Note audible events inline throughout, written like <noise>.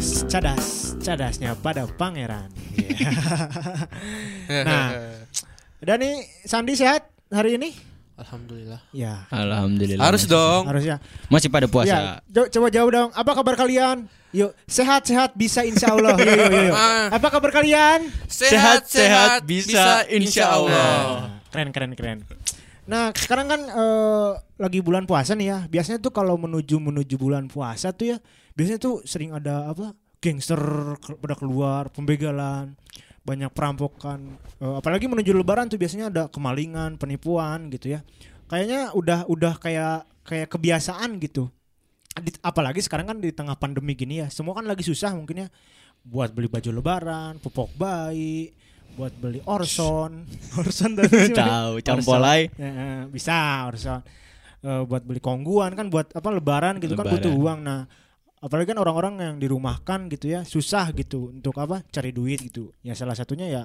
podcast Cadas, Cadasnya pada Pangeran. Iya. nah, udah nih Sandi sehat hari ini? Alhamdulillah. Ya, Alhamdulillah. Harus dong. harusnya. Masih pada Ya, puasa. co- coba jauh dong. Apa kabar kalian? Yuk, sehat-sehat bisa insya Allah. Yuk, yuk, yuk. Ah. Apa kabar kalian? Sehat-sehat bisa insya Allah. Nah, keren, keren, keren. Nah, sekarang kan eh, lagi bulan puasa nih ya. Biasanya tuh kalau menuju menuju bulan puasa tuh ya, biasanya tuh sering ada apa? Gangster ke- pada keluar, pembegalan, banyak perampokan. Eh, apalagi menuju lebaran tuh biasanya ada kemalingan, penipuan gitu ya. Kayaknya udah udah kayak kayak kebiasaan gitu. Di- apalagi sekarang kan di tengah pandemi gini ya, semua kan lagi susah mungkin ya buat beli baju lebaran, pupuk bayi, buat beli Orson, <laughs> Orson tadi sih, Tahu, campolai. Ya, bisa Orson. Eh, buat beli kongguan kan buat apa lebaran gitu kan Lebaran. butuh uang. Nah, apalagi kan orang-orang yang dirumahkan gitu ya, susah gitu untuk apa? cari duit gitu. Ya salah satunya ya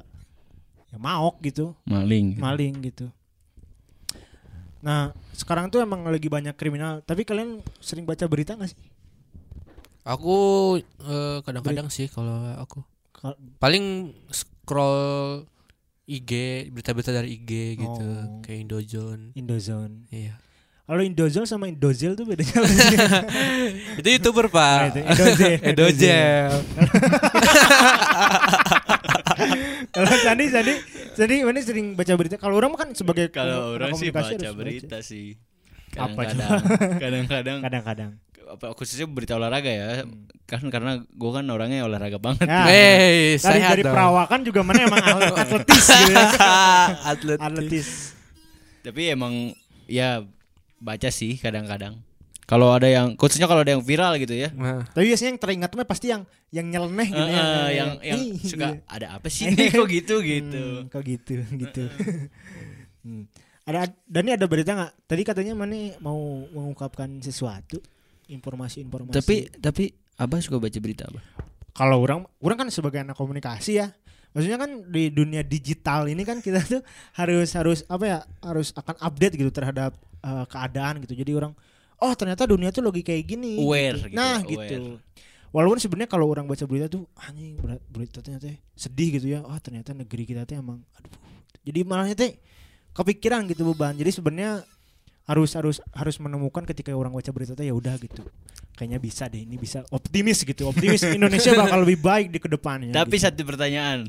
ya maok gitu, Maling. maling gitu. Nah, sekarang tuh emang lagi banyak kriminal, tapi kalian sering baca berita gak sih? Aku eh, kadang-kadang sih kalau aku paling scroll IG berita-berita dari IG gitu Oh. kayak Indozone. Indozone. Iya. Kalau Indozone sama Indozil tuh bedanya apa sih? <laughs> itu youtuber pak. itu Edozel. Edozel. <laughs> <laughs> Kalau Sandi, Sandi, Sandi mana sering baca berita? Kalau orang kan sebagai Kalau orang sih baca berita sih. Kadang-kadang. Kadang-kadang. Kadang-kadang. Apa khususnya berita olahraga ya. Kan karena gue kan orangnya olahraga banget. Nah, Hey, dari dari dong. perawakan juga mana emang atlet- atletis gitu ya. Atlet. atletis. Tapi emang ya baca sih kadang-kadang. Kalau ada yang khususnya kalau ada yang viral gitu ya. Nah, Tapi biasanya yang teringat mah pasti yang yang nyeleneh gitu Eh, ya. eh, yang <laughs> yang Ih, suka gitu. ada apa sih nih kok gitu <laughs> gitu. Hmm, kok gitu <laughs> gitu. Hmm. Ada dan ini ada berita nggak? Tadi katanya mana mau mengungkapkan sesuatu informasi-informasi. Tapi tapi Abah suka baca berita apa? kalau orang orang kan sebagai anak komunikasi ya maksudnya kan di dunia digital ini kan kita tuh harus harus apa ya harus akan update gitu terhadap eh, keadaan gitu. Jadi orang oh ternyata dunia tuh lagi kayak gini Aware gitu. gitu, nah aware. gitu. Walaupun sebenarnya kalau orang baca berita tuh anjing berita ternyata sedih gitu ya. Oh ternyata negeri kita tuh emang aduh. Jadi malahnya teh kepikiran gitu beban. Jadi sebenarnya harus harus harus menemukan ketika orang baca berita ya udah gitu kayaknya bisa deh ini bisa optimis gitu optimis <laughs> Indonesia bakal lebih baik di ke depannya Tapi gitu. satu pertanyaan,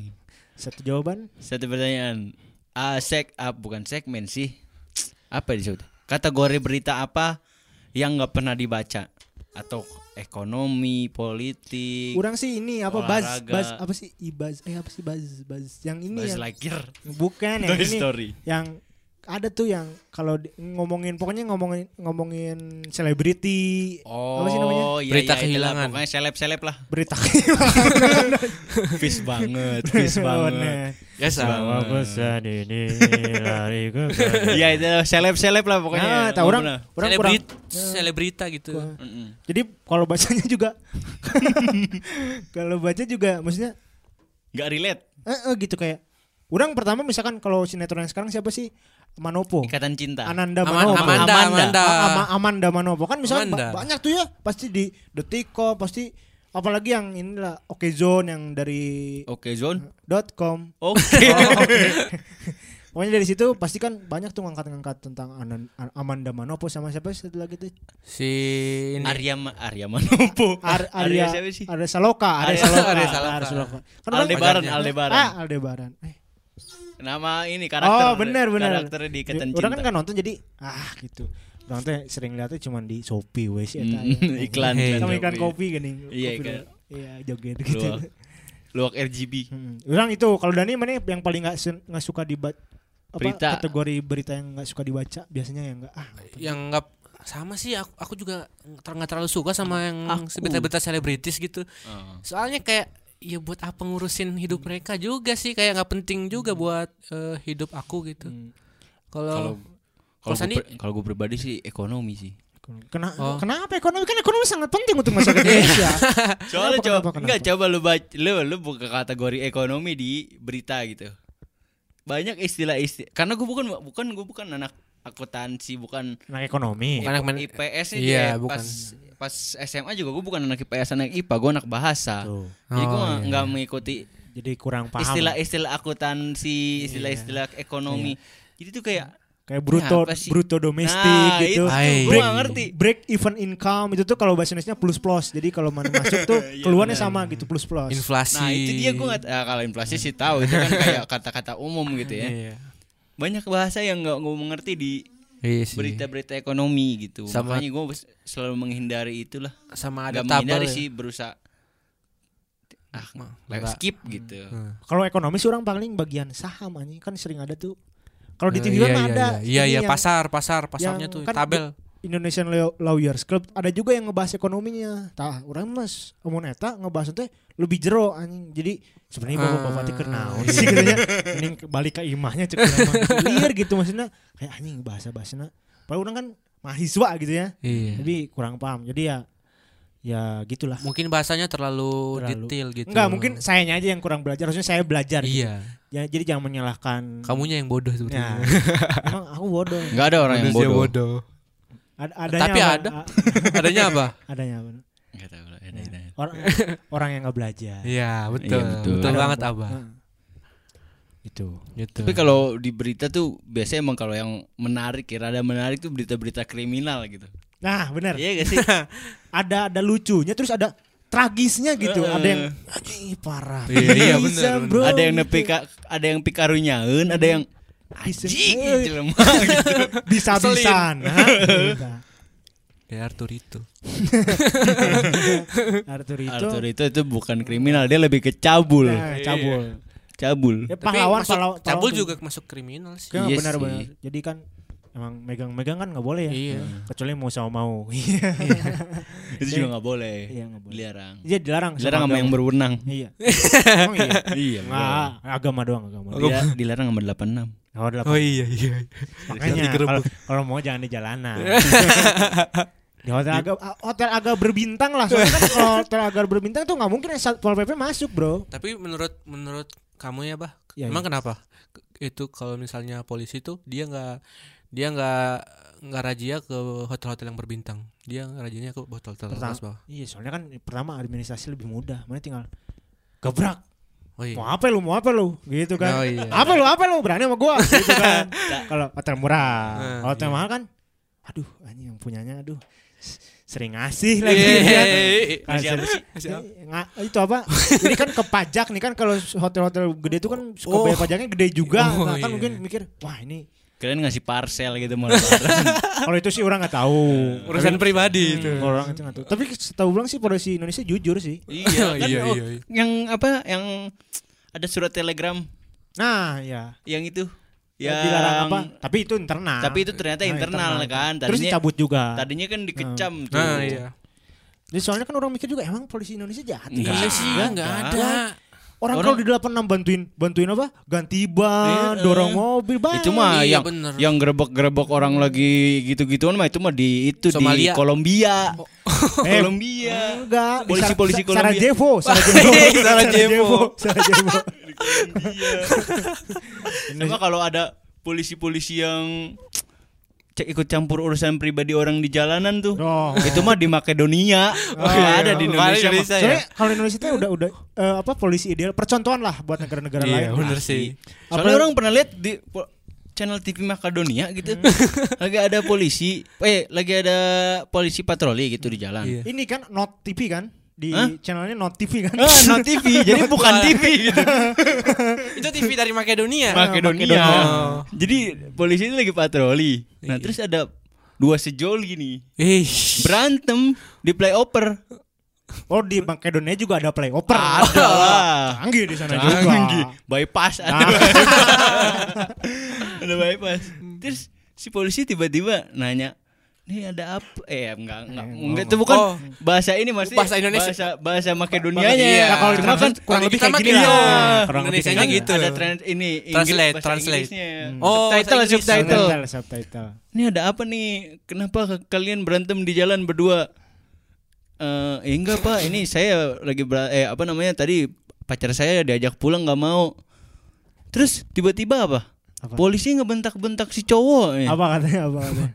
satu jawaban satu pertanyaan. Ah, sek ah, bukan segmen sih. Apa disebut? Kategori berita apa yang nggak pernah dibaca? Atau ekonomi, politik, orang sih ini apa buzz olahraga. buzz apa sih ibaz eh apa sih buzz buzz yang ini Buzz yang Lightyear, bukan <laughs> yang Toy ini Story. yang ada tuh yang kalau ngomongin pokoknya ngomongin ngomongin selebriti Oh, Apa sih namanya? iya, Berita iya, kehilangan. Pokoknya seleb-seleb lah. berita <laughs> Fish banget, fish banget. Ya sama. pesan ini lari ke Iya itu seleb-seleb lah pokoknya. Nah, tahu orang Bener. orang kurang Selebrit, selebrita gitu. Kurang. Mm-mm. Jadi kalau bacanya juga <laughs> kalau baca juga maksudnya Nggak relate. eh, eh, gitu kayak orang pertama misalkan kalau sinetron yang sekarang siapa sih Manopo Ikatan cinta. Ananda Aman- Manopo Amanda, Amanda. Amanda. A- Ama- Amanda Manopo kan misalnya Amanda. ba- banyak tuh ya pasti di Detiko pasti apalagi yang inilah Oke Zone yang dari Oke, Zone. dot .com Oke. <laughs> pokoknya dari situ pasti kan banyak tuh ngangkat-ngangkat tentang Anan- Amanda Manopo sama siapa sih satu lagi tuh Si ini. Arya Ma- Arya Manopo. Ar Arya Arya siapa sih? Arya Saloka Arya Arya- Saloka Arya Saloka. Arya Saloka kan orang- Aldebaran. Aldebaran. ah Aldebaran eh Nama ini karakter. oh benar benar Karakternya di Ikatan orang kan Cinta. kan nonton jadi ah gitu orang teh sering lihatnya cuma di Shopee wes ya. <laughs> iklan, Hey. sama iklan iklan kopi. kopi gini Iya, iklan. iya joget gitu Luak, luak RGB. Hmm. Orang itu kalau Dani mana yang paling nggak nggak suka dibaca apa Berita. kategori berita yang nggak suka dibaca biasanya yang nggak ah yang nggak sama sih aku, aku juga ter- nggak terlalu suka sama yang berita-berita selebritis gitu Oh. soalnya kayak ya buat apa ngurusin hidup mereka juga sih kayak nggak penting juga buat eh, hidup aku gitu hmm. Kalau kalau kalau Kalau gue Sandi? kalau gue pribadi sih ekonomi sih. Kena, Oh. kenapa ekonomi kan ekonomi sangat penting untuk masyarakat Indonesia <laughs> Soalnya Kenapa, coba kenapa, enggak coba lu baca lu lu buka kategori ekonomi di berita gitu. Banyak istilah-istilah karena gue bukan bukan gue bukan anak akuntansi bukan anak ekonomi Bukan anak IPS nya Iya, bukan. pas pas SMA juga gue bukan anak IPS anak IPA gue anak bahasa Tuh. jadi gue Oh, nggak iya. nggak mengikuti Jadi kurang paham. istilah-istilah akuntansi istilah-istilah ekonomi jadi tuh kayak kayak bruto sih? bruto domestik Nah, gitu. itu nggak ngerti Break even income itu tuh kalau bahasa Indonesia plus plus. Jadi kalau mana masuk tuh <laughs> Iya, keluarnya sama gitu plus plus. Inflasi. nah itu dia gue nggak ah, kalau inflasi sih tahu itu kan kayak kata-kata umum gitu ya Iya. banyak bahasa yang nggak gue mengerti di Iya sih. berita-berita ekonomi gitu Sama- makanya gue selalu menghindari itulah sama ada nggak tabel. menghindari ya. sih berusaha ah Ma- lewat nggak- skip gitu Hmm. Kalau ekonomi sih orang paling bagian saham anjing kan sering ada tuh. Kalau di Eh, TV iya, kan iya, ada. Iya iya, iya, pasar pasar pasarnya tuh kan tabel. Indonesian Law- Lawyers Club ada juga yang ngebahas ekonominya. Tah, orang mas mau neta ngebahas teh lebih jero anjing. Jadi sebenarnya bapak bapak teh naon Ah, sih katanya. Ini balik ke imahnya cek <laughs> clear gitu maksudnya. Kayak anjing bahasa bahasana. Padahal orang kan mahasiswa gitu ya. Iya. Tapi kurang paham. Jadi ya ya gitulah. Mungkin bahasanya terlalu, Terlalu. detail gitu. Enggak, mungkin sayanya aja yang kurang belajar. Harusnya saya belajar. gitu. Iya. Ya, jadi jangan menyalahkan. Kamunya yang bodoh Ya. sebetulnya. Emang aku bodoh. nggak ada orang yang Manusia bodoh, Ad- adanya Tapi apa? ada. <laughs> Adanya apa? adanya apa? nggak tahu lah ada, ada. Orang orang yang nggak belajar. Iya, betul. Iya, betul. betul. Ada banget, apa? Abah. Itu. Gitu. tapi kalau di berita tuh biasanya emang kalau yang menarik ya rada menarik tuh berita-berita kriminal gitu Nah, benar. iya gak sih <laughs> Ada ada lucunya terus ada tragisnya gitu. Heeh. Ada yang anjing parah. Iya, iya, benar, ada yang gitu. ada yang pikarunyaeun ada yang anjing eh, jelema gitu <laughs> bisa-bisan. <laughs> Ya Arthur itu. <laughs> Arthur itu Arthur itu itu bukan kriminal dia lebih ke cabul nah, cabul. cabul Ya, Tapi pahlawan, masuk- pahlawan, cabul juga masuk kriminal sih. Kan Iya benar-benar. sih. Jadi kan emang megang-megang kan nggak boleh ya. Iya. Kecuali mau sama mau. Iya. itu juga nggak boleh Iya nggak boleh. dilarang Iya dilarang. dilarang sama yang agama. berwenang Iya. Emang iya. iya Nggak, agama doang agama. doang. Dia dilarang sama 86 Oh, delapan. Oh iya iya. Makanya kalau kalau mau jangan di jalanan. <laughs> di hotel agak hotel agak berbintang lah. Soalnya kan kalau hotel agak berbintang tuh nggak mungkin satpol pp masuk bro. Tapi menurut menurut kamu ya, Bah? Ya, Emang kenapa? Ke- Itu kalau misalnya polisi tuh dia nggak dia nggak nggak razia ke hotel-hotel yang berbintang. Dia rajianya ke hotel-hotel kelas bawah. Iya soalnya kan pertama administrasi lebih mudah. Mana tinggal gebrak. Oh iya. Mau apa lu? Mau apa lu? Gitu kan. Oh, iya. Apa lu? Apa lu? Berani sama gua? <laughs> Gitu kan. kalau hotel murah, Nah, kalau hotel iya. mahal kan, aduh, anjing yang punyanya, aduh, sering ngasih lagi. Iya, kan. iya, iya. Kan Ngasih apa sih? Ngasih apa? Nga- itu apa? Ini kan ke pajak nih kan kalau hotel-hotel gede itu kan suka Oh. bayar pajaknya gede juga. Oh, Nah, kan iya. mungkin mikir, wah ini kalian ngasih parcel gitu mau <laughs> kalau itu sih orang nggak tahu. Urusan pribadi itu. Kalau orang itu nggak tahu. Tapi setahu bilang sih polisi Indonesia jujur sih. iya <laughs> kan Iya, oh, iya, iya. yang apa yang ada surat telegram Nah, ya. yang itu Ya, yang dilarang apa? Tapi itu internal. tapi itu ternyata Nah, internal, kan Terus tadinya dicabut juga. tadinya kan dikecam tuh Nah, iya. Jadi soalnya kan orang mikir juga emang polisi Indonesia jahat. Enggak. ya? Iya sih, Enggak. enggak ada. Orang, Orang- kalau di 86 bantuin bantuin apa? Ganti ban, Iya. dorong mobil, banyak. itu mah Iya, yang bener. yang gerebek-gerebek orang lagi gitu-gituan mah itu mah di itu di Somalia. Kolombia <laughs> Eh, Kolombia Enggak, di Polisi-polisi Kolombia. Sarajevo, <laughs> Sarajevo. Sarajevo. <laughs> Sarajevo. sama kalau ada polisi-polisi yang ikut campur urusan pribadi orang di jalanan tuh Oh. itu mah di Makedonia Nggak ada di Indonesia. Indonesia ya. Soalnya kalau Indonesia itu udah udah eh, apa polisi ideal percontohan lah buat negara-negara lain. Iya, bener sih. Soalnya orang pernah lihat di channel TV Makedonia gitu. <laughs> lagi ada polisi, eh lagi ada polisi patroli gitu di jalan. Iya. Ini kan Not TV kan di Hah? channelnya Not TV kan. Ah, no TV, jadi bukan TV gitu. <laughs> Itu TV dari Makedonia. Makedonia. Makedonia. Jadi polisi itu lagi patroli. Nah, Iya. terus ada dua sejoli nih Eh, berantem di playoper. Oh di Makedonia juga ada playover. Ada lah. Canggih di sana Canggih. juga. Bypass ada. Nah. <laughs> ada bypass. Terus si polisi tiba-tiba nanya, "Nih ada apa?" Eh, enggak enggak. Eh, Enggak itu bukan Oh. bahasa ini Mas. Bahasa Indonesia. Bahasa bahasa Makedonianya. Iya. Nah, kalau Cuma kan kurang kalau lebih kayak gini iya. lah. Kurang Kurang lebih kayak gitu. Ada trans ini Translate, translate. Hmm. Oh, subtitle subtitle. Subtitle. Ini ada apa nih? Kenapa kalian berantem di jalan berdua? Eh, eh, enggak pak, ini saya lagi ber eh apa namanya tadi pacar saya diajak pulang nggak mau. Terus tiba-tiba apa? Apa? Polisi ngebentak-bentak si cowok. ya. Apa katanya? Apa katanya?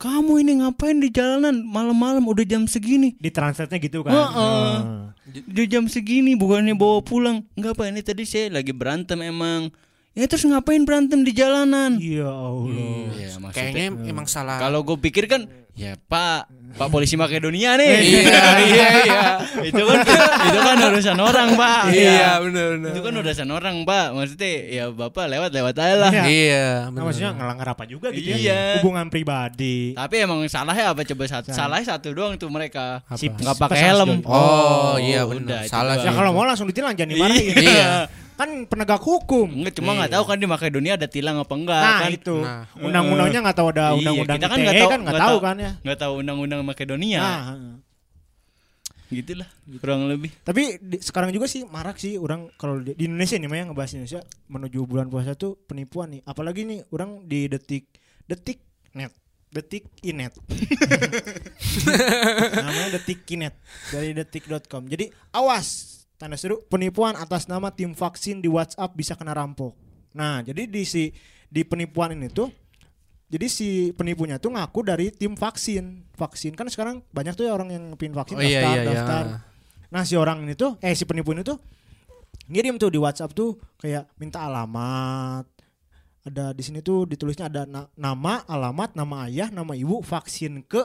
Kamu ini ngapain di jalanan malam-malam udah jam segini Di translate-nya gitu kan. Heeh. Heeh. Udah jam segini bukannya bawa pulang Enggak pak ini tadi saya lagi berantem emang Ya terus ngapain berantem di jalanan Ya Allah. Ya maksudnya Kayaknya emang salah. Kalau gue pikir kan Ya pak Pak polisi Makedonia nih <laughs> Iya, iya, iya. Itu kan Itu kan urusan orang pak Iya, benar benar. Itu kan urusan orang pak Maksudnya ya bapak lewat-lewat aja lah Iya. Iya, Nah, maksudnya ngelanggar apa juga gitu Iya. ya. Hubungan pribadi. Tapi emang salahnya apa coba satu Salahnya satu doang tuh mereka Apa? Si- Nggak pakai helm John. Oh, iya udah, benar. itu Salah. Ya sih. kalau mau langsung ditilang jangan dimarahin. Iya. <laughs> Kan penegak hukum. Enggak cuma nggak tahu kan di Makedonia ada tilang apa enggak Nah, kan itu. Nah. Undang-undangnya nggak tahu ada Iya, undang-undang kita kan ITE nggak tahu- kan nggak tahu kan ya. nggak tahu undang-undang Makedonia Nah, gitulah kurang lebih Tapi di- sekarang juga sih marak sih orang kalau di, di Indonesia nih Maya ngebahas Indonesia menuju bulan puasa tuh penipuan nih. Apalagi nih orang di detik detik net detik inet <laughs> namanya detik kinet dari detik.com jadi awas tanda seru penipuan atas nama tim vaksin di WhatsApp bisa kena rampok nah jadi di si di penipuan ini tuh jadi si penipunya tuh ngaku dari tim vaksin vaksin kan sekarang banyak tuh ya orang yang ngepin vaksin Oh iya daftar iya iya. daftar Nah si orang ini tuh, eh si penipu ini tuh ngirim tuh di WhatsApp tuh kayak minta alamat. Ada di sini tuh ditulisnya ada na- nama, alamat, nama ayah, nama ibu, vaksin ke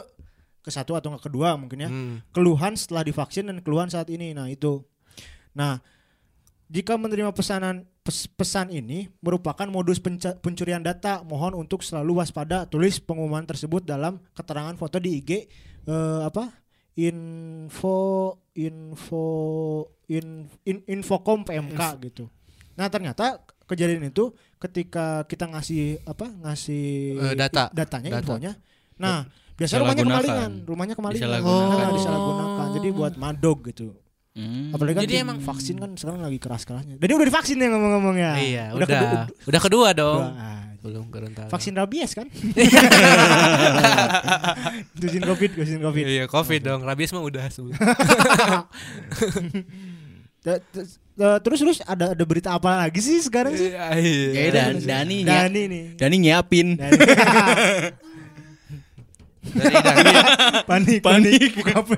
ke satu atau ke kedua mungkin ya. Hmm. Keluhan setelah divaksin dan keluhan saat ini. Nah itu. Nah jika menerima pesanan pes- pesan ini merupakan modus penca- pencurian data, mohon untuk selalu waspada. Tulis pengumuman tersebut dalam keterangan foto di IG eh, apa? info info in, in infocom PMK gitu. Nah ternyata kejadian itu ketika kita ngasih apa ngasih Eh, data. datanya Data. infonya. Nah biasanya rumahnya kemalingan, rumahnya kemalingan. Disalahgunakan. Nah, disalahgunakan. Jadi buat madog gitu. Hmm. Apalagi kan Jadi emang- vaksin kan sekarang lagi keras-kerasnya. Jadi udah divaksin ya ngomong-ngomong ya. Iya, udah. kedua- Udah, kedua dong. kedua. Belum kerental. Vaksin rabies kan? <laughs> vaksin covid, vaksin covid. Iya, Covid dong. Rabies mah udah sebelum. <laughs> Te- Terus terus ada ada berita apa lagi sih sekarang sih? Iya. Ya, Dan, Dani, Dani, nih. Dani nyiapin. Dani. <laughs> Dani. panik, panik, buka HP.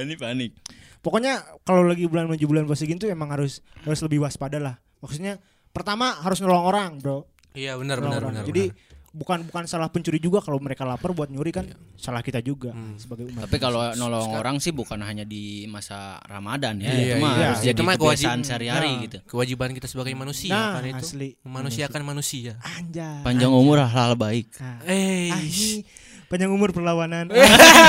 Dani panik. Pokoknya kalau lagi bulan menuju bulan puasa gini tuh emang harus harus lebih waspada lah. Maksudnya pertama harus nolong orang, Bro. Iya, benar Nolong benar orang. benar. Jadi benar. bukan bukan salah pencuri juga kalau mereka lapar buat nyuri kan salah kita juga Hmm. sebagai umat. Tapi kalau nolong orang sih bukan hanya di masa Ramadan ya, Iya, itu mah iya. harus Itu jadi mah kebiasaan kewajiban. sehari-hari Nah. gitu. kewajiban kita sebagai manusia Nah, kan itu. asli. Memanusiakan manusia. Anjay. Panjang umur hal-hal baik. Nah, Eh, panjang umur perlawanan.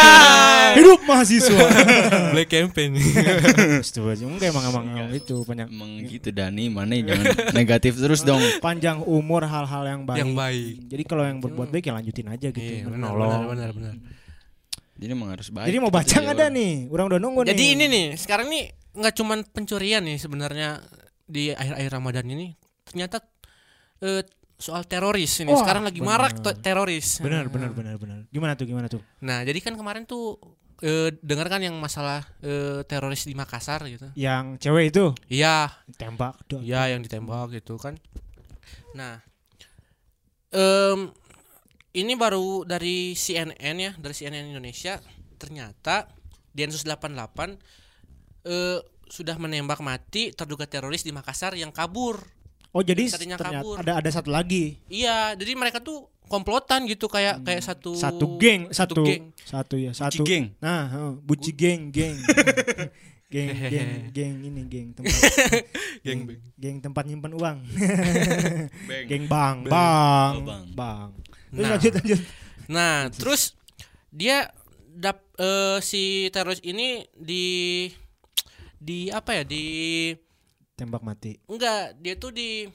<laughs> Hidup mahasiswa. <laughs> Black campaign. Astagfirullahaladzim. Enggak emang emang itu panjang Emang gitu Dani, mana jangan <laughs> negatif terus dong. panjang umur hal-hal yang baik. Yang baik. Jadi kalau yang berbuat baik ya lanjutin aja gitu. Iya, benar, menolong. benar, benar, benar. Jadi emang harus baik. Jadi mau gitu baca nggak ada nih? Orang udah nunggu Jadi nih. ini nih, sekarang nih nggak cuman pencurian nih sebenarnya di akhir-akhir Ramadan ini. Ternyata eh, soal teroris ini Wah, sekarang lagi marak benar. to- teroris. Benar, Nah, benar, benar, benar. Gimana tuh? Gimana tuh? Nah, jadi kan kemarin tuh eh, dengar kan yang masalah eh, teroris di Makassar gitu. Yang cewek itu Iya, tembak. Duh. ya yang ditembak gitu kan. Nah, em, ini baru dari CNN ya, dari CNN Indonesia. Ternyata Densus 88 eh, sudah menembak mati terduga teroris di Makassar yang kabur. Oh jadi Tadinya ternyata kabur. ada ada satu lagi. Iya, jadi mereka tuh komplotan gitu kayak kayak satu Satu geng, satu, geng. satu ya, satu. geng. Nah, heeh, buci geng, geng. <laughs> geng, geng, geng ini geng tempat <laughs> Geng geng, geng tempat nyimpan uang. <laughs> Bang. geng bang, Bang. bang, Oh, bang. bang. Terus Nah. lanjut lanjut. Nah, terus dia dap eh, si teroris ini di di apa ya di Tembak mati. enggak dia tuh di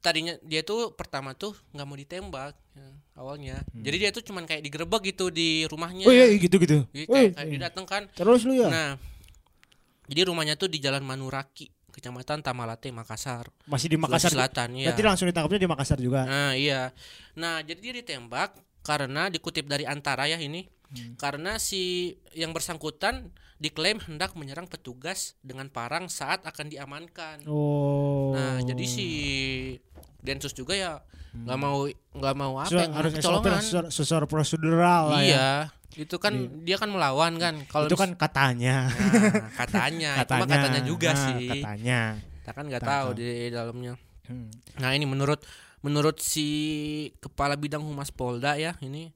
tadinya dia tuh pertama tuh nggak mau ditembak ya, awalnya jadi dia tuh cuman kayak digerebek gitu di rumahnya Oh iya gitu gitu. Jadi Wih, kayak, kayak dia datang kan terus lu ya. nah jadi rumahnya tuh di Jalan Manuraki kecamatan Tamalate Makassar Masih di Sulawesi Makassar. Selatan ya Berarti langsung ditangkapnya di Makassar juga. Nah iya. Nah jadi dia ditembak karena dikutip dari Antara ya ini karena si yang bersangkutan diklaim hendak menyerang petugas dengan parang saat akan diamankan. Oh. Nah, jadi si Densus juga ya nggak mau nggak mau apa ya, harus kecolongan. sesuai, prosedural lah ya. Iya, itu kan dia kan melawan kan. Kalau Itu kan katanya. Nah, katanya, cuma katanya juga Nah, sih. Katanya. Kita kan nggak tahu. di dalamnya. Hmm. Nah ini menurut menurut si kepala bidang humas Polda ya ini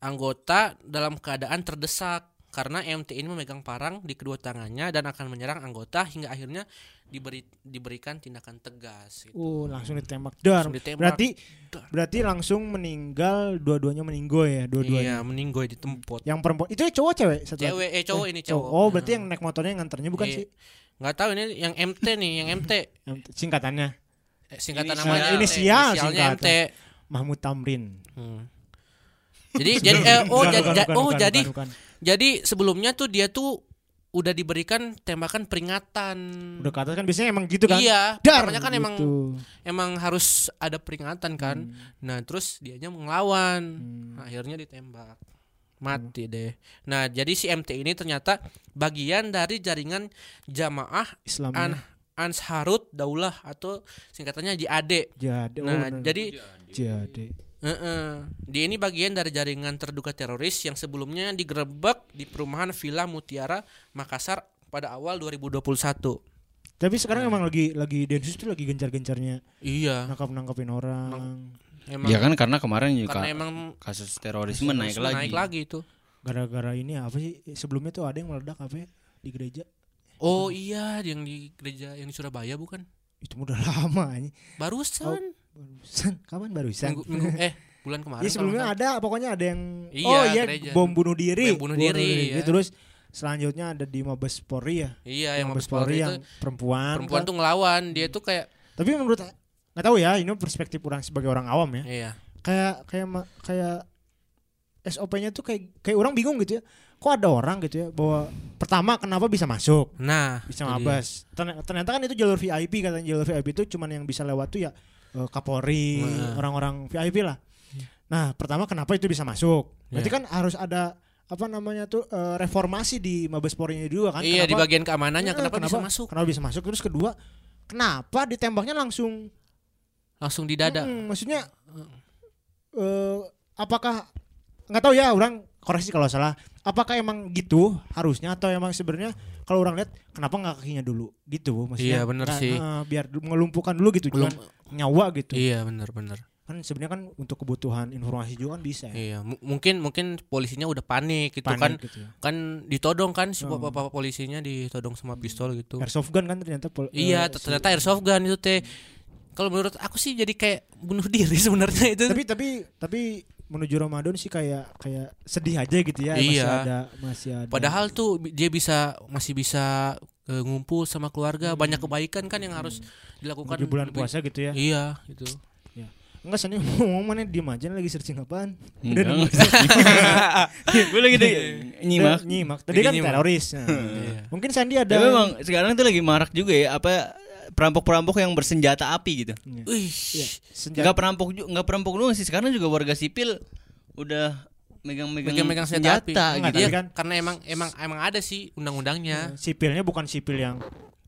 anggota dalam keadaan terdesak karena MT ini memegang parang di kedua tangannya dan akan menyerang anggota hingga akhirnya diberi diberikan tindakan tegas. Gitu. Uh, langsung ditembak. Dar. Langsung ditembak. Berarti Dar. berarti langsung meninggal dua-duanya meninggal ya, dua-duanya. Iya meninggoy di tempat. Yang perempuan itu cowok cewek satu? Cewek eh cowok ini cowok. Oh, berarti yang naik motornya yang nganternya bukan Iya. sih? nggak tahu ini yang MT nih yang MT <laughs> singkatannya Eh, singkatan namanya Inisial inisialnya singkatan. MT. Mahmud Tamrin. Hmm. Jadi jadi eh, oh Bukan, ja- bukan, bukan, oh bukan, jadi bukan, bukan. Jadi sebelumnya tuh dia tuh udah diberikan tembakan peringatan. udah ke atas kan biasanya emang gitu kan? Iya, Dar, kan emang gitu. emang harus ada peringatan kan. Nah, terus dianya ngelawan. Hmm. Akhirnya ditembak. Mati deh. Nah, jadi si MT ini ternyata bagian dari jaringan jamaah Islamnya An Ansharut Daulah atau singkatannya JAD. jadi. oh, Nah, jadi jadi. Heeh. Dia ini bagian dari jaringan terduga teroris yang sebelumnya digerebek di perumahan Villa Mutiara Makassar pada awal 2021. Tapi sekarang emang lagi lagi Densus tuh lagi gencar-gencarnya Iya. nangkap nangkapin orang. Emang Ya kan karena kemarin juga karena emang kasus terorisme naik lagi. naik lagi itu. Gara-gara ini apa sih? Sebelumnya tuh ada yang meledak apa ya? di gereja. Oh iya, yang di gereja yang di Surabaya bukan? Itu udah <laughs> lama ini. Barusan. Barusan <laughs> kapan barusan? Minggu, minggu eh bulan kemarin. Iya kalau sebelumnya ada pokoknya ada yang Iya, oh iya gereja. bom bunuh diri. Bom bunuh diri, ya. Terus selanjutnya ada di Mabes Polri ya. Iya, yang Mabes Polri yang itu perempuan. perempuan kan. tuh ngelawan, dia tuh kayak Tapi menurut nggak tahu ya, ini perspektif orang sebagai orang awam ya. iya. Kayak kayak kayak SOP-nya tuh kayak kayak orang bingung gitu ya. Kok ada orang gitu ya bahwa pertama kenapa bisa masuk? Nah, bisa mabes. Ternyata kan itu jalur VIP katanya jalur VIP itu cuman yang bisa lewat tuh ya eh, Kapolri, Nah. orang-orang VIP lah. Nah, pertama kenapa itu bisa masuk? Berarti Ya. kan harus ada apa namanya tuh eh, reformasi di Mabes Polri juga kan? Iya, di Kenapa- bagian keamanannya Eh, kenapa, bisa masuk? Kenapa bisa masuk? Terus kedua, kenapa ditembaknya langsung Langsung di dada. Hmm, maksudnya eh apakah nggak tahu ya orang koreksi kalau salah apakah emang gitu harusnya atau emang sebenarnya kalau orang lihat kenapa nggak kakinya dulu gitu maksudnya Iya, bener Nah, sih. eh, biar mengelumpuhkan dulu gitu Belum nyawa gitu Iya, benar-benar. kan sebenarnya kan untuk kebutuhan informasi juga kan bisa ya Iya, mu- mungkin mungkin polisinya udah panik gitu kan. Panik gitu ya. Kan ditodong kan si Oh. bapak polisinya ditodong sama pistol gitu. airsoft gun kan ternyata pol- Iya, eh, ternyata airsoft gun itu teh. Kalau menurut aku sih jadi kayak bunuh diri <laughs> sebenarnya itu. tapi tapi tapi menuju Ramadan sih kayak kayak sedih aja gitu ya masih Iya. ada masih ada Padahal tuh dia bisa masih bisa eh, ngumpul sama keluarga, banyak kebaikan kan yang harus dilakukan di bulan lebih- puasa gitu ya Iya, gitu. enggak sani <laughs> ngomong mana diem aja lagi searching apaan Enggak, nemu. <laughs> Gue lagi deh nyimak. Udah nyimak. Tadi kan nyimak. teroris. Nah, Iya. Mungkin Sandi ada. Tapi memang sekarang tuh lagi marak juga ya apa perampok-perampok yang bersenjata api gitu. Wih. Iya, senjata. Enggak perampok juga enggak perampok doang sih sekarang juga warga sipil udah megang-megang senjata api. Enggak, Iya, tapi kan- karena emang emang emang ada sih undang-undangnya. sipilnya bukan sipil yang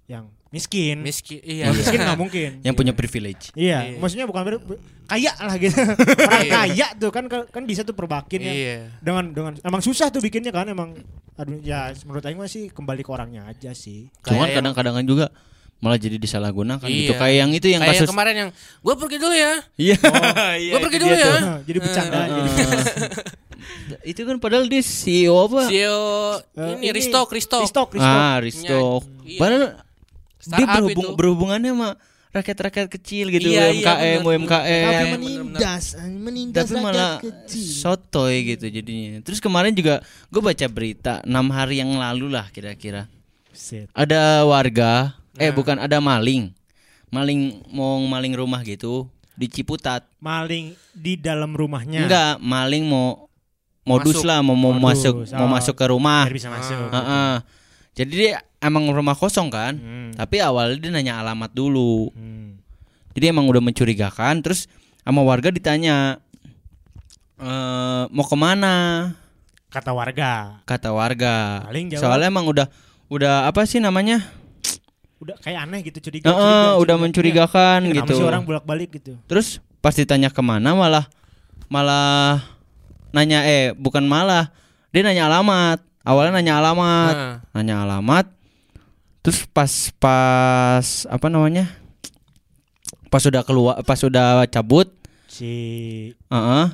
yang miskin. Miskin, iya. Yang miskin nggak mungkin. yang punya privilege. Iya, Iya. maksudnya bukan ber- ber- kaya lah gitu. Orang Iya. kaya tuh kan kan bisa tuh perbakin ya. Iya. Dengan dengan emang susah tuh bikinnya kan emang aduh ya menurut Aing sih kembali ke orangnya aja sih. Cuman kadang-kadang kan juga malah jadi disalahgunakan gitu. Iya. Kayak yang itu yang Kayak kasus yang kemarin yang gue pergi dulu ya. Iya. <laughs> Gue pergi itu dulu dia ya. tuh. jadi bercanda Eh, jadi <laughs> itu kan padahal dia CEO apa? CEO Eh, ini, Risto, Risto. Risto, Risto. Ah, Risto. Iya. Padahal dia Startup berhubung, itu. berhubungannya sama rakyat-rakyat kecil gitu, Iya, iya, UMKM, bener. Tapi UMKM. bener-bener. menindas, menindas Tapi malah sotoy gitu jadinya. Terus kemarin juga gue baca berita enam hari yang lalu lah kira-kira. Set. Ada warga, eh Nah. bukan ada maling, maling mau maling rumah gitu di Ciputat. Maling di dalam rumahnya. Enggak, maling mau modus Masuk. lah, mau mau Modus, masuk, mau oh. masuk ke rumah. Biar bisa masuk. Ah. Heeh. Jadi dia emang rumah kosong kan, Hmm. tapi awalnya dia nanya alamat dulu. Hmm. Jadi emang udah mencurigakan, terus sama warga ditanya, e, mau ke mana? Kata warga. kata warga. Soalnya emang udah udah apa sih namanya? Udah kayak aneh gitu curiga. Heeh, curiga, udah curiga. mencurigakan Iya. gitu. Sih orang bolak-balik gitu. Terus pas ditanya ke mana malah malah nanya eh bukan malah dia nanya alamat. Awalnya nanya alamat, Nah, nanya alamat. Terus pas pas apa namanya? Pas sudah keluar, pas sudah cabut, Si heeh,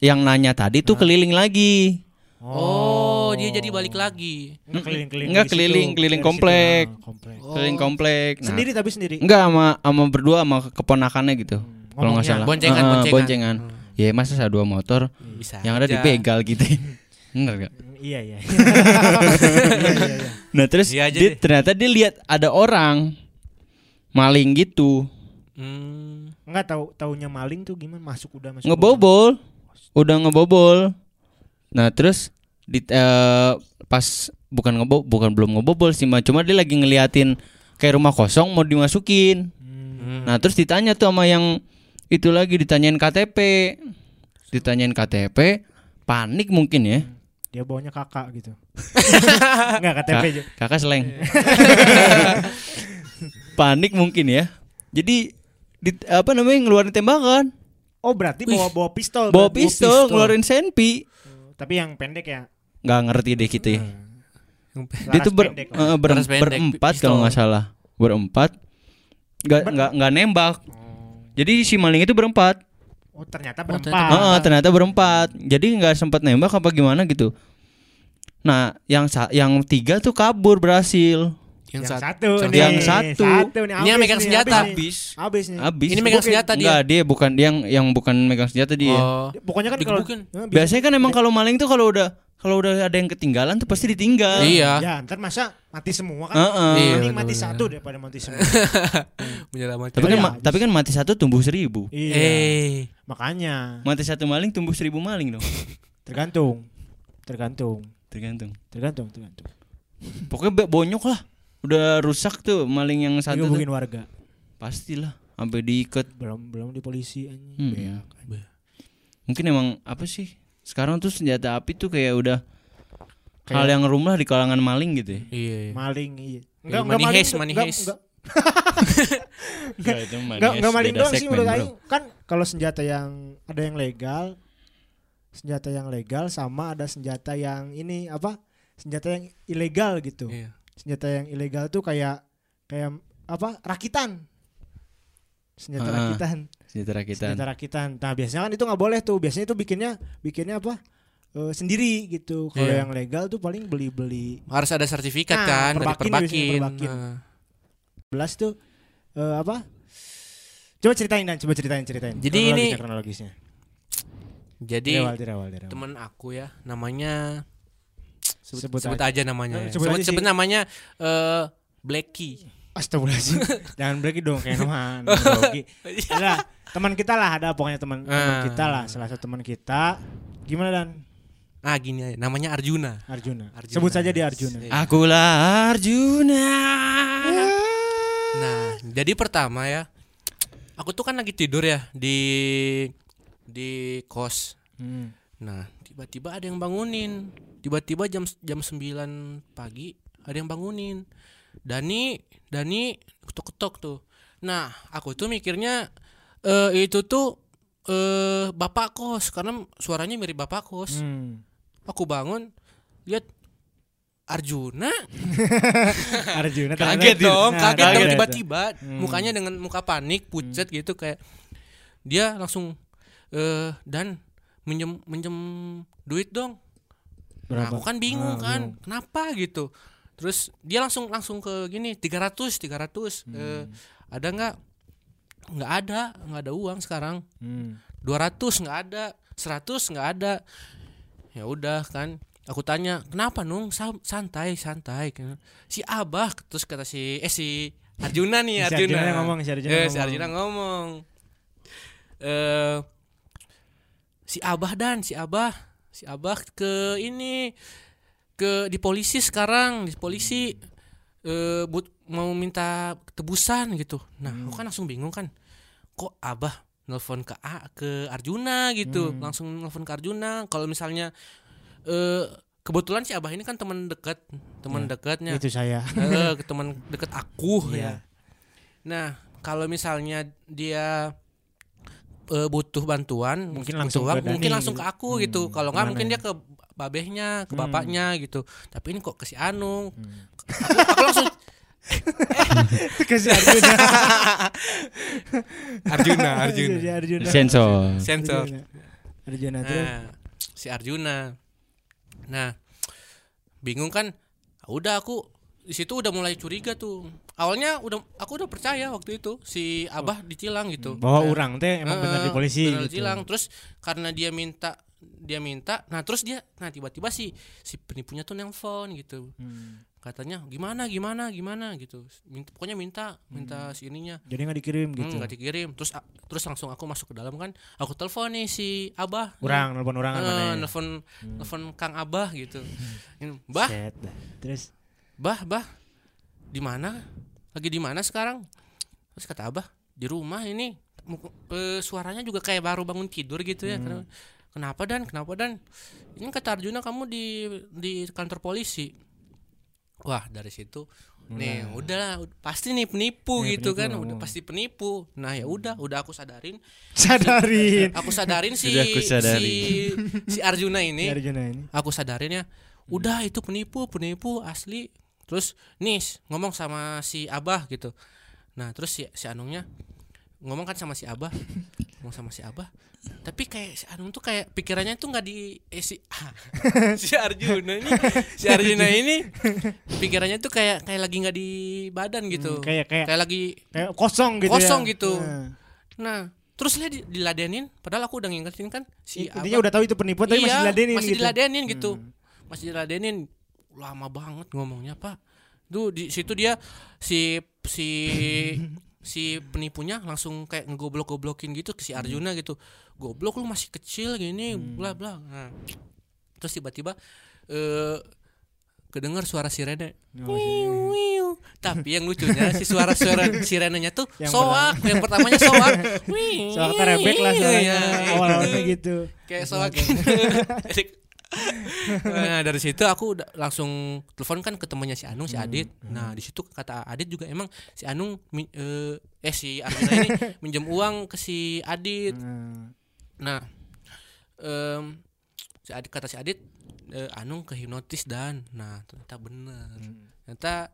yang nanya tadi tuh keliling lagi. Oh, dia jadi balik lagi. Enggak keliling-keliling. Enggak, di situ. keliling- keliling Dari situ, komplek. ah, komplek. Keliling komplek. Nah, Sendiri tapi sendiri. Enggak sama sama berdua sama keponakannya gitu. Kalau nggak salah. Boncengan, Heeh, boncengan. boncengan. Ya masa saya dua motor Bisa. yang ada aja. dibegal gitu. <laughs> Bener gak? Iya iya. <laughs> Iya iya iya. Nah terus Iya dia, deh. ternyata dia lihat ada orang maling gitu Hmm. Enggak tahu taunya maling tuh gimana masuk udah masuk. ngebobol, udah ngebobol. Nah terus di eh, pas bukan ngebo bukan belum ngebobol sih, mah. cuma dia lagi ngeliatin kayak rumah kosong mau dimasukin. Hmm. Nah terus ditanya tuh sama yang itu lagi ditanyain KTP, ditanyain KTP, panik mungkin ya. Dia bawanya kakak gitu. <laughs> Enggak KTP Kak- aja. kakak seleng. <laughs> panik mungkin ya. Jadi di, apa namanya ngeluarin tembakan, Oh berarti bawa bawa pistol. bawa berarti. pistol, ngeluarin senpi. Tapi yang pendek ya. Nggak ngerti deh kita ya. Dia Laras tuh ber, pendek. eh, ber- Laras pendek, berempat pistol. kalau nggak salah, berempat. Nggak nggak nggak nembak. Jadi si maling itu berempat. Oh ternyata ternyata berempat. Heeh, ternyata berempat. Jadi nggak sempat nembak apa gimana gitu. Nah, yang sa- yang tiga tuh kabur berhasil. Yang, Yang satu. satu, Yang nih. satu. nih. Ini yang megang nih, senjata. habis nih. Habis nih. Habis. Ini megang senjata dia. Enggak, dia bukan dia yang yang bukan megang senjata dia. Oh. Pokoknya kan kalau Biasanya kan emang kalau maling tuh kalau udah kalau udah ada yang ketinggalan tuh pasti ditinggal. Iya. Ya, ntar masa mati semua kan? Heeh. Iya, Mending mati benar-benar. satu daripada mati semua. <laughs> Menyelamatkan. Tapi kan Iya, ma- tapi kan mati satu tumbuh seribu. iya. Eh. Makanya Mati satu maling tumbuh seribu maling dong. <laughs> tergantung. Tergantung. Tergantung. Tergantung, tergantung. Pokoknya bonyok lah. Udah rusak tuh maling yang satu tuh. Warga. Pastilah sampai diikat. Belum belum di polisi anjing. Hmm. Beak. Mungkin emang apa sih? Sekarang tuh senjata api tuh kayak udah Kayak hal yang rumlah di kalangan maling gitu ya. Iya. iya. maling iya. Iya, money maling, heist, money enggak, enggak, Enggak, <laughs> enggak, enggak maling doang sih menurut aing. Kan kalau senjata yang ada yang legal, senjata yang legal sama ada senjata yang ini apa? Senjata yang ilegal gitu. Iya. Senjata yang ilegal tuh kayak kayak apa? Rakitan. Senjata Ah, rakitan. Senjata rakitan. Senjata rakitan. Nah, biasanya kan itu nggak boleh tuh. Biasanya itu bikinnya bikinnya apa? Eh, sendiri gitu. Kalau Iya. yang legal tuh paling beli-beli Harus ada sertifikat Nah, kan dari perbakin biasanya, perbakin. perbakin. Nah. belas tuh eh, apa? Coba ceritain dan coba ceritain ceritain. Jadi Kronologisnya, ini- kronologisnya. Jadi Dari awal, dari awal, dari awal. teman aku ya namanya sebut, Sebut sebut aja. aja namanya. Ya. sebut Sebut, aja sebut namanya eh Blacky. Astagfirullahaladzim <laughs> Jangan break dong kayak teman grogi. Ada teman kita lah ada pokoknya teman teman Ah. kita lah salah satu teman kita gimana dan Ah gini aja, namanya Arjuna. Arjuna. Arjuna. Sebut saja dia Arjuna. Iya. Akulah Arjuna. Nah, jadi pertama ya, aku tuh kan lagi tidur ya di di kos. Hmm. Nah, tiba-tiba ada yang bangunin. Tiba-tiba jam jam 9 pagi ada yang bangunin. Dani, Dani ketok-ketok tuh. Nah, aku tuh mikirnya eh itu tuh eh bapak kos karena suaranya mirip bapak kos. Hmm. Aku bangun lihat Arjuna <laughs> Arjuna kaget dong, Nah, kaget dong tiba-tiba Hmm. mukanya dengan muka panik, pucat gitu kayak dia langsung eh dan minjem minjem duit dong. Nah, Berapa? aku kan bingung Ah, kan, bingung. kenapa gitu. Terus dia langsung langsung ke gini 300 300 Hmm. eh, ada nggak? Nggak ada, nggak ada uang sekarang. Hmm. 200 nggak ada, 100 nggak ada. Ya udah kan. Aku tanya, "Kenapa, Nung? Sa- Santai, santai." Si Abah terus kata si eh si Arjuna nih, Si Arjuna. Arjuna yang ngomong, si Arjuna Eh, si ngomong. Arjuna ngomong. Eh si Abah dan si Abah, si Abah ke ini ke di polisi sekarang, di polisi eh but, mau minta tebusan gitu. Nah, Hmm. aku kan langsung bingung kan. Kok Abah nelfon ke A, ke Arjuna gitu. Hmm. Langsung nelfon ke Arjuna. Kalau misalnya eh kebetulan si abah ini kan teman dekat teman dekatnya Itu saya. eh teman dekat aku Iya. ya nah kalau misalnya dia eh, butuh bantuan Mungkin butuh langsung uang, ke Dani mungkin langsung ke aku Hmm, gitu kalau nggak mungkin ya? dia ke babehnya ke Hmm. bapaknya gitu tapi ini kok ke si Anung Hmm. aku, aku langsung <laughs> Kasih <laughs> Arjuna. Arjuna Kasih Arjuna. Sensor. sensor Arjuna. Arjuna. Nah, si Arjuna. Nah, bingung kan? Ah, Udah aku di situ udah mulai curiga tuh. Awalnya udah aku udah percaya waktu itu si Abah ditilang gitu. Bahwa Nah, orang teh emang benar eh, di polisi benar gitu. ditilang. Terus karena dia minta dia minta, nah terus dia nah tiba-tiba si si penipunya tuh nelpon gitu. Hmm. Katanya gimana gimana gimana gitu. Minta, pokoknya minta minta Hmm. si ininya. Jadi nggak dikirim Hmm, gitu. nggak dikirim. Terus a- terus langsung aku masuk ke dalam kan. Aku telepon nih si Abah. Orang nelpon orang Eh, mana. nelfon nelfon Kang Abah gitu. <laughs> Bah, Set. Terus bah, bah. Di mana? Lagi di mana sekarang? Terus kata Abah, di rumah ini. Eh, suaranya juga kayak baru bangun tidur gitu ya. Kenapa, kenapa dan? Kenapa dan? Ini kata Arjuna kamu di di kantor polisi. Wah, dari situ nih udah pasti nih penipu Nih, gitu penipu, kan udah pasti penipu nah ya udah udah aku sadarin sadarin. aku sadarin si aku sadarin. si si Arjuna ini Arjuna ini. aku sadarin ya udah itu penipu penipu asli terus nis ngomong sama si abah gitu nah terus si si Anungnya ngomong kan sama si abah <laughs> ngomong sama si abah tapi kayak si Anung tuh kayak pikirannya tuh nggak di eh, si <laughs> si Arjuna ini si Arjuna <laughs> ini pikirannya tuh kayak kayak lagi nggak di badan gitu Hmm, kayak kayak kayak lagi kayak kosong gitu Kosong ya. gitu. Nah. nah terus dia di- diladenin padahal aku udah ngingetin kan si Intinya abah udah tahu itu penipu tapi masih Iya, diladenin masih gitu. diladenin gitu masih diladenin lama banget ngomongnya pak. Tuh di situ dia si si <laughs> si penipunya langsung kayak ngegoblok-goblokin gitu ke si Arjuna gitu. Goblok lu masih kecil gini bla bla. Nah, terus tiba-tiba eh kedengar suara sirene. Oh, Wiu, wiu. tapi yang lucunya si suara-suara <laughs> sirenenya tuh Yang soak. yang pertamanya soak. <laughs> Wiu, Soal kerebek lah suaranya. Iya, awalnya itu. gitu. kayak soak nah dari situ aku udah langsung telepon kan ke temannya si Anung si Hmm, Adit. Nah di situ kata Adit juga emang si Anung eh, eh si Arjuna ini <laughs> minjem uang ke si Adit. Nah, nah em, si Adit kata si Adit eh, Anung kehipnotis dan. Nah ternyata bener. Hmm. ternyata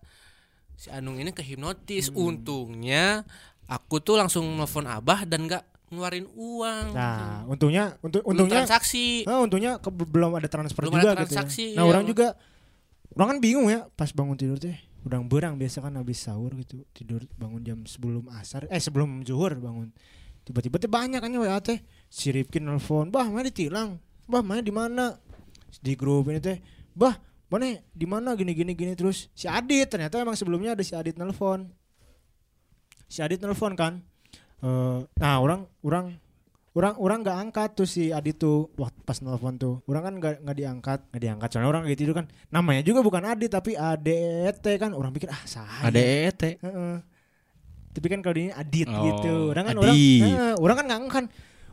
si Anung ini kehipnotis. Untungnya aku tuh langsung nelfon Abah dan nggak ngeluarin uang Nah, untungnya untuk Belum untungnya transaksi Nah, untungnya ke- belum ada transfer Belum juga ada gitu. transaksi, ya. Nah, iya. orang juga orang kan bingung ya pas bangun tidur teh. Udang berang biasa kan habis sahur gitu. Tidur bangun jam sebelum asar eh sebelum zuhur bangun. Tiba-tiba teh banyak kan WA teh. Si Rifkin nelfon, "Bah, mana ditilang? Bah, mana di mana?" Di grup ini teh, "Bah, mana di mana gini gini gini terus si Adit ternyata emang sebelumnya ada si Adit nelfon. Si Adit nelfon kan. Eh, nah, orang orang orang orang nggak angkat tuh si Adit tuh waktu pas nelfon tuh. Orang kan nggak nggak diangkat. Nggak diangkat soalnya orang gitu kan. Namanya juga bukan Adit tapi ADT kan. Orang pikir ah saya Ada ET. Heeh. tapi kan kalau ini Adit Oh, gitu. Orang kan orang Adit. Heeh, orang kan nggak kan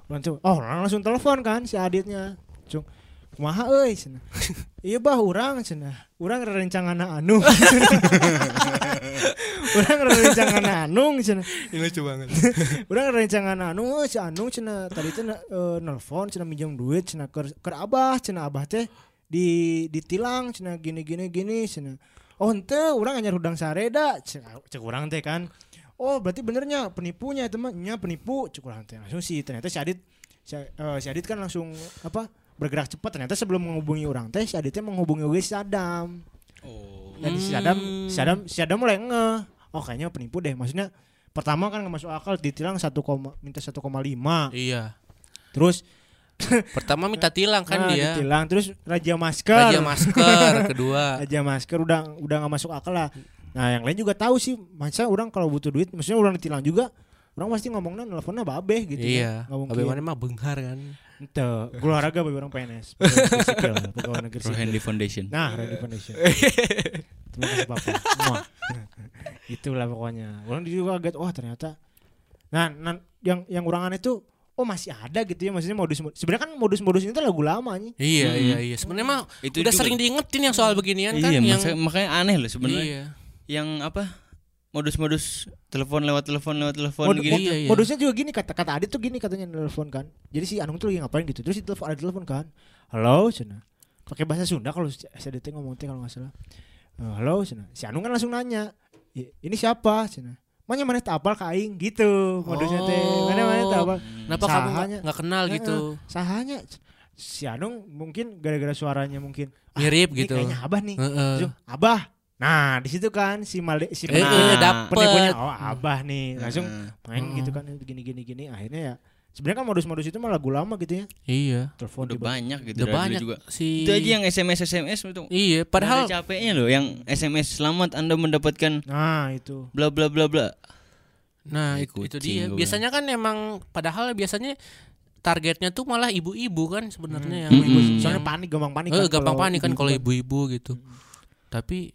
orang tuh oh orang langsung telepon kan si Aditnya. Cung kumaha euy? Cenah. <laughs> Iya bah urang cenah. Urang rencangan anu <laughs> <laughs> urang rencangan anu cenah <laughs> ini lucu banget <laughs> Urang rencangan anu eh, si Anu cenah tadi teh eh, nelpon cenah minjem duit cenah keur keur Abah cenah Abah teh di ditilang cenah gini gini gini cenah. Oh henteu urang anyar hudang sareda cek urang teh kan. Oh berarti benernya penipunya teman nya penipu cek urang teh langsung sih ternyata si Adit si, eh, si Adit kan langsung apa bergerak cepat ternyata sebelum menghubungi orang teh si Adit teh menghubungi oge si Adam. Oh. Dan si Adam, si Adam, si Adam mulai nge. Oh kayaknya penipu deh. Maksudnya pertama kan nggak masuk akal ditilang 1, minta 1,5. iya Terus <laughs> pertama minta tilang kan nah, dia ditilang terus raja masker. raja masker <laughs> kedua Raja masker udah udah nggak masuk akal lah. Nah, yang lain juga tahu sih, masa orang kalau butuh duit, maksudnya orang ditilang juga, orang pasti ngomongnya nelfonnya babe gitu. iya Nggak mungkin. bagaimana mah benghar kan Ente, gue olahraga bagi orang PNS. <laughs> Pegawai negeri sipil. Handy Foundation. Nah, Ready Foundation. Terima kasih Bapak. Itulah pokoknya. Orang juga kaget, wah ternyata. Nah, nah yang yang orang aneh tuh oh masih ada gitu ya maksudnya modus sebenarnya kan modus-modus ini tuh lagu lama nih Iya Mm-mm. iya iya. Sebenarnya mah Itu udah juga. sering diingetin yang soal beginian kan iya, yang masa- makanya aneh loh sebenarnya. Iya. Yang apa? Modus-modus telepon lewat telepon lewat telepon Mod- gitu. mod- Iya, iya. modusnya juga gini kata kata Adit tuh gini katanya telepon kan jadi si Anung tuh lagi ngapain gitu terus di telepon ada telepon kan halo cina pakai bahasa Sunda kalau si SDT ngomong teh kalau nggak salah Eh, halo cina si Anung kan langsung nanya "I- ini siapa? Cina. Mana mana tak apal ke aing? Gitu modusnya teh. Mana mana tak apal Kenapa kamu nggak- kenal gitu? sahanya. Si Anung mungkin gara-gara suaranya mungkin ah, Mirip gitu. kayaknya abah nih. Langsung, abah. Nah di situ kan si Malde si Eh, penipunya eh, dapet. penipunya oh abah nih. Langsung main gitu kan gini gini gini. Akhirnya ya sebenarnya kan modus-modus itu mah lagu lama gitu ya Iya. telepon udah tiba- banyak gitu Udah banyak juga. si Itu aja yang SMS SMS itu. Iya, Padahal padahal capeknya loh yang SMS selamat Anda mendapatkan nah itu bla bla bla bla. Nah, itu, itu dia. Biasanya kan emang padahal biasanya targetnya tuh malah ibu-ibu kan sebenarnya yang Hmm. ibu Hmm. soalnya yang- panik gampang panik Eh, kan gampang panik kan kalau ibu-ibu ibu-ibu gitu. Tapi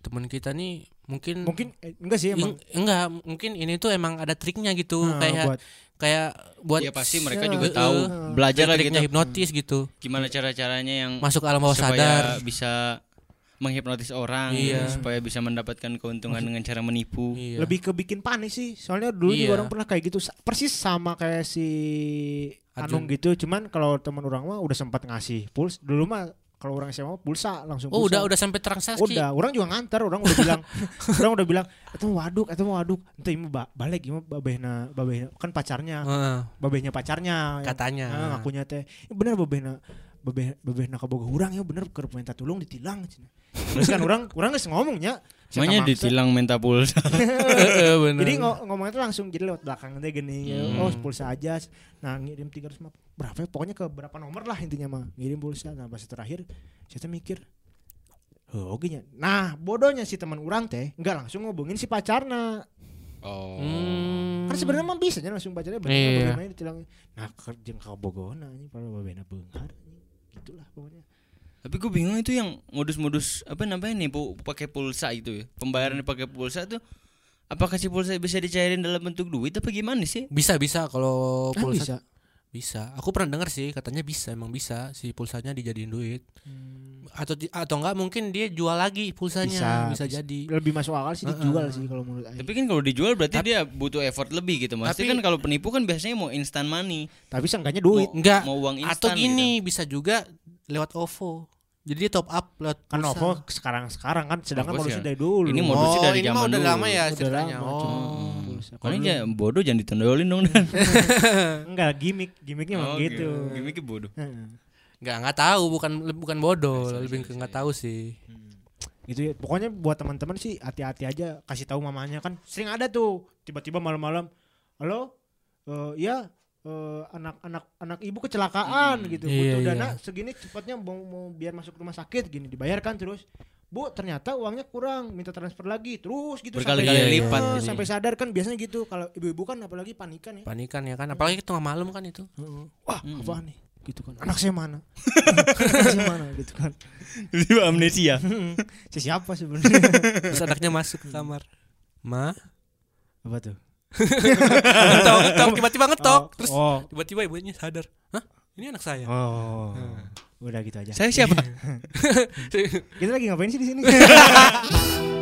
teman kita nih mungkin mungkin eh, enggak sih emang ing- enggak, mungkin ini tuh emang ada triknya gitu Nah, kayak buat kayak buat Ya pasti mereka Ya, juga tahu eh, belajar triknya gitu. hipnotis gitu. Gimana cara-caranya yang Masuk alam bawah supaya sadar. bisa menghipnotis orang Iya. supaya bisa mendapatkan keuntungan dengan cara menipu. Iya. lebih ke bikin panik sih soalnya dulu Iya. juga orang pernah kayak gitu persis sama kayak si Arjun. Anung gitu cuman kalau teman orang mah udah sempat ngasih puls dulu mah kalau orang SMA pulsa langsung Oh, pulsa. udah udah sampai transaksi. udah orang juga ngantar orang udah bilang <laughs> orang udah bilang itu mau waduk itu mau waduk itu mau ba balik mah babehna babehna kan pacarnya Heeh, babehnya pacarnya yang- katanya. ah, ngakunya teh "Ya bener babehna babeh babehna kaboga urang ya bener keur minta tolong ditilang terus kan orang orang geus ngomongnya Makanya ditilang minta pulsa. <laughs> Heeh, bener. jadi ngo- ngomongnya tuh langsung jadi lewat belakang teh gini ya, Hmm. oh pulsa aja nah ngirim 300 berapa ya? pokoknya ke berapa nomor lah intinya mah ngirim pulsa nah pas terakhir saya teh mikir Oh, oke nya. Nah, bodohnya si teman orang teh nggak langsung ngobongin si pacarna. Oh. Hmm. Kan sebenarnya mah bisa nya langsung pacarnya bener Iya. bagaimana ditilang. Nah, kerjeng kabogona ini para babena beunghar. Gitulah pokoknya. Tapi gue bingung itu yang modus-modus apa namanya nih pakai pulsa itu ya. Pembayaran pakai pulsa tuh apakah si pulsa bisa dicairin dalam bentuk duit apa gimana sih? Bisa bisa kalau Ah, pulsa bisa. Bisa. Aku pernah dengar sih katanya bisa emang bisa si pulsanya dijadiin duit. Atau di- atau enggak mungkin dia jual lagi pulsanya bisa, Bisa, bisa. jadi. Lebih masuk akal sih dijual sih kalau menurut Aing. Tapi kan kalau dijual berarti dia butuh effort lebih gitu. Mas. Tapi- kan kalau penipu kan biasanya mau instan money. Tapi seenggaknya duit. Mau, Enggak. mau uang instan Atau gitu. gini bisa juga lewat OVO. Jadi dia top up lewat Kan pulsa. Novo sekarang-sekarang kan sedangkan modusnya sih. dari dulu. Ini Oh, modusnya dari ini mah zaman udah dulu. lama ya Udah ceritanya. lama, Oh. Hmm. Paling dulu- ya bodoh jangan ditondolin dong Dan. <laughs> enggak gimmick, gimmicknya emang Oh, gitu. Gimiknya bodoh. Heeh. Enggak enggak tahu bukan bukan bodoh, Bisa, lebih ke enggak tahu sih. gitu ya pokoknya buat teman-teman sih hati-hati aja kasih tahu mamanya kan sering ada tuh tiba-tiba malam-malam halo eh ya eh, anak-anak anak ibu kecelakaan Hmm. gitu. Iya, butuh iya. dana segini cepatnya mau, mau biar masuk rumah sakit gini dibayarkan terus. Bu ternyata uangnya kurang minta transfer lagi terus gitu Berkali-kali sampai, lipat Eh, sampai sadar kan biasanya gitu. Kalau ibu-ibu kan apalagi panikan ya. Panikan ya kan, apalagi tengah malam kan itu. Wah Hmm. apa nih? Gitu kan. Anak saya mana? <laughs> Anak saya mana? Gitu kan. Itu amnesia. si siapa sebenarnya? Terus anaknya masuk ke kamar. Ma, apa tuh ngetok, ngetok, tiba-tiba ngetok, Oh, terus oh tiba-tiba ibunya sadar. Hah? Ini anak saya. Oh, udah gitu aja. Saya siapa? <laughs> <laughs> Kita lagi ngapain sih di sini? <laughs>